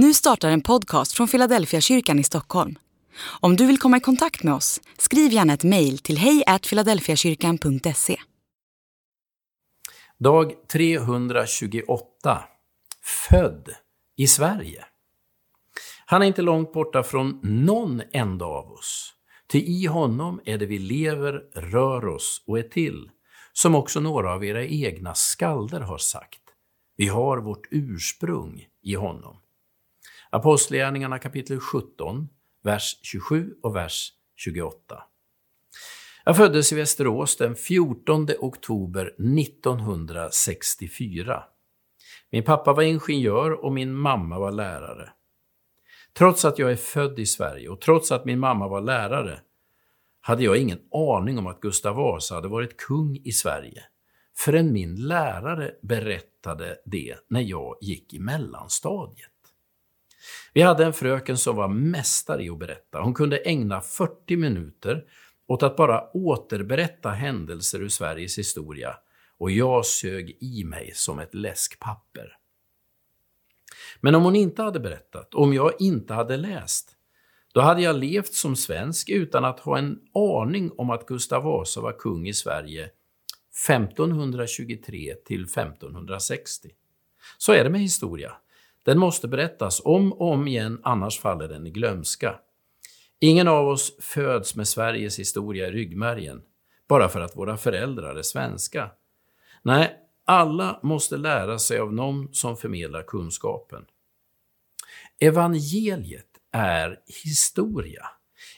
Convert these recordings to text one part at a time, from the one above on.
Nu startar en podcast från Philadelphia kyrkan i Stockholm. Om du vill komma i kontakt med oss, skriv gärna ett mejl till hejfiladelfiakyrkan.se. Dag 328. Född i Sverige. Han är inte långt borta från någon enda av oss. Ty i honom är det vi lever, rör oss och är till, som också några av era egna skalder har sagt. Vi har vårt ursprung i honom. Apostlagärningarna kapitel 17, vers 27 och vers 28. Jag föddes i Västerås den 14 oktober 1964. Min pappa var ingenjör och min mamma var lärare. Trots att jag är född i Sverige och trots att min mamma var lärare hade jag ingen aning om att Gustav Vasa hade varit kung i Sverige förrän min lärare berättade det när jag gick i mellanstadiet. Vi hade en fröken som var mästare i att berätta. Hon kunde ägna 40 minuter åt att bara återberätta händelser ur Sveriges historia och jag sög i mig som ett läskpapper. Men om hon inte hade berättat, om jag inte hade läst, då hade jag levt som svensk utan att ha en aning om att Gustav Vasa var kung i Sverige 1523 till 1560. Så är det med historia. Den måste berättas om och om igen, annars faller den i glömska. Ingen av oss föds med Sveriges historia i ryggmärgen, bara för att våra föräldrar är svenska. Nej, alla måste lära sig av någon som förmedlar kunskapen. Evangeliet är historia.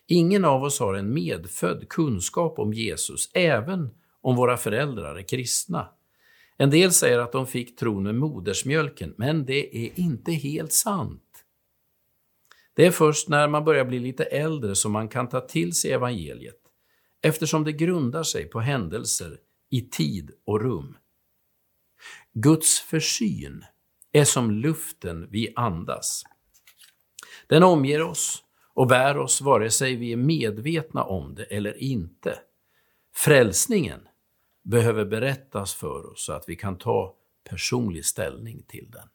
Ingen av oss har en medfödd kunskap om Jesus, även om våra föräldrar är kristna. En del säger att de fick tron med modersmjölken, men det är inte helt sant. Det är först när man börjar bli lite äldre som man kan ta till sig evangeliet, eftersom det grundar sig på händelser i tid och rum. Guds försyn är som luften vi andas. Den omger oss och bär oss vare sig vi är medvetna om det eller inte. Frälsningen behöver berättas för oss så att vi kan ta personlig ställning till den.